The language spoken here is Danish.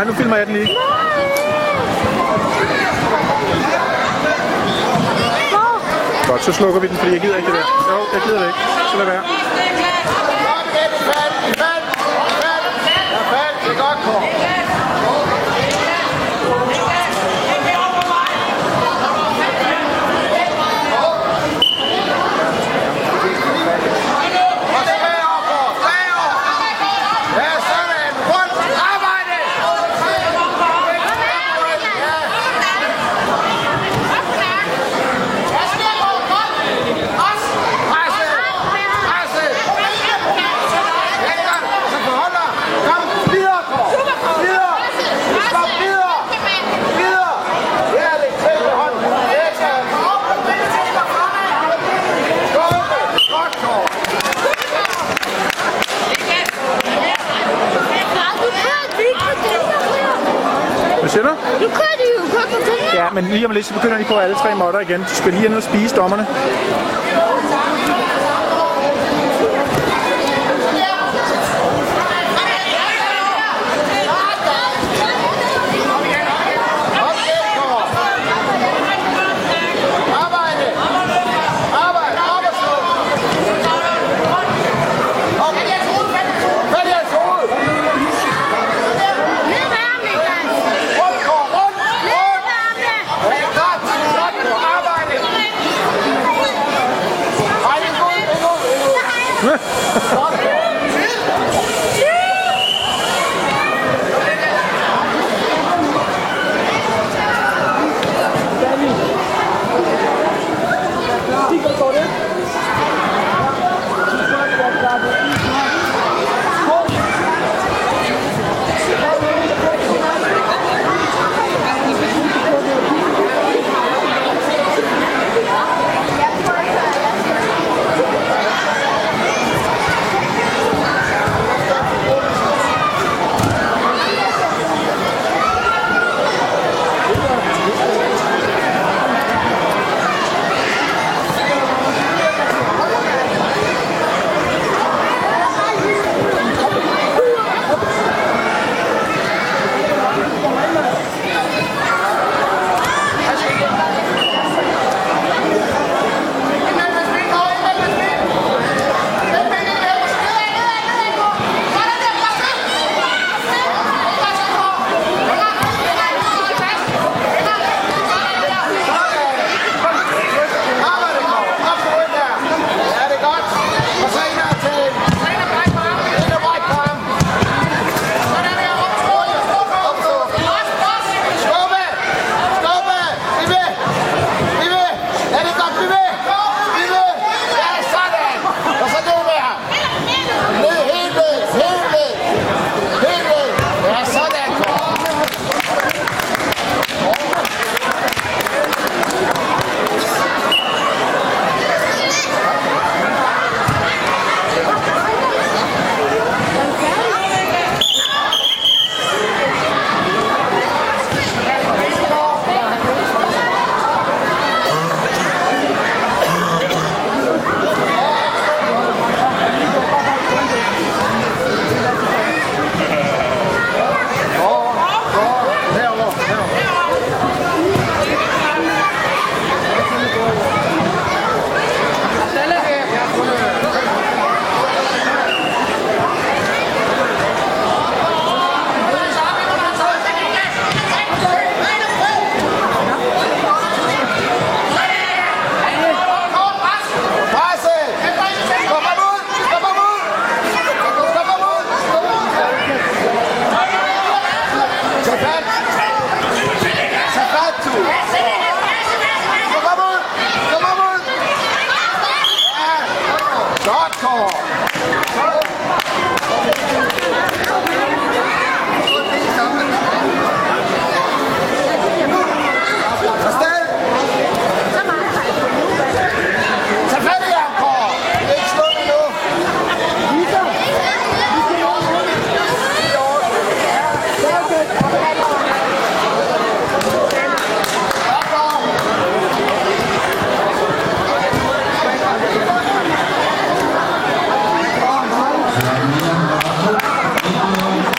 Nej, nu filmer jeg den lige. Godt, så slukker vi den, fordi jeg gider ikke det der. Jo, jeg gider det ikke. Så lad være. siger? Nu kører de jo kun på Ja, men lige om lidt, så begynder de på alle tre modder igen. Du skal lige ned og spise dommerne. 分！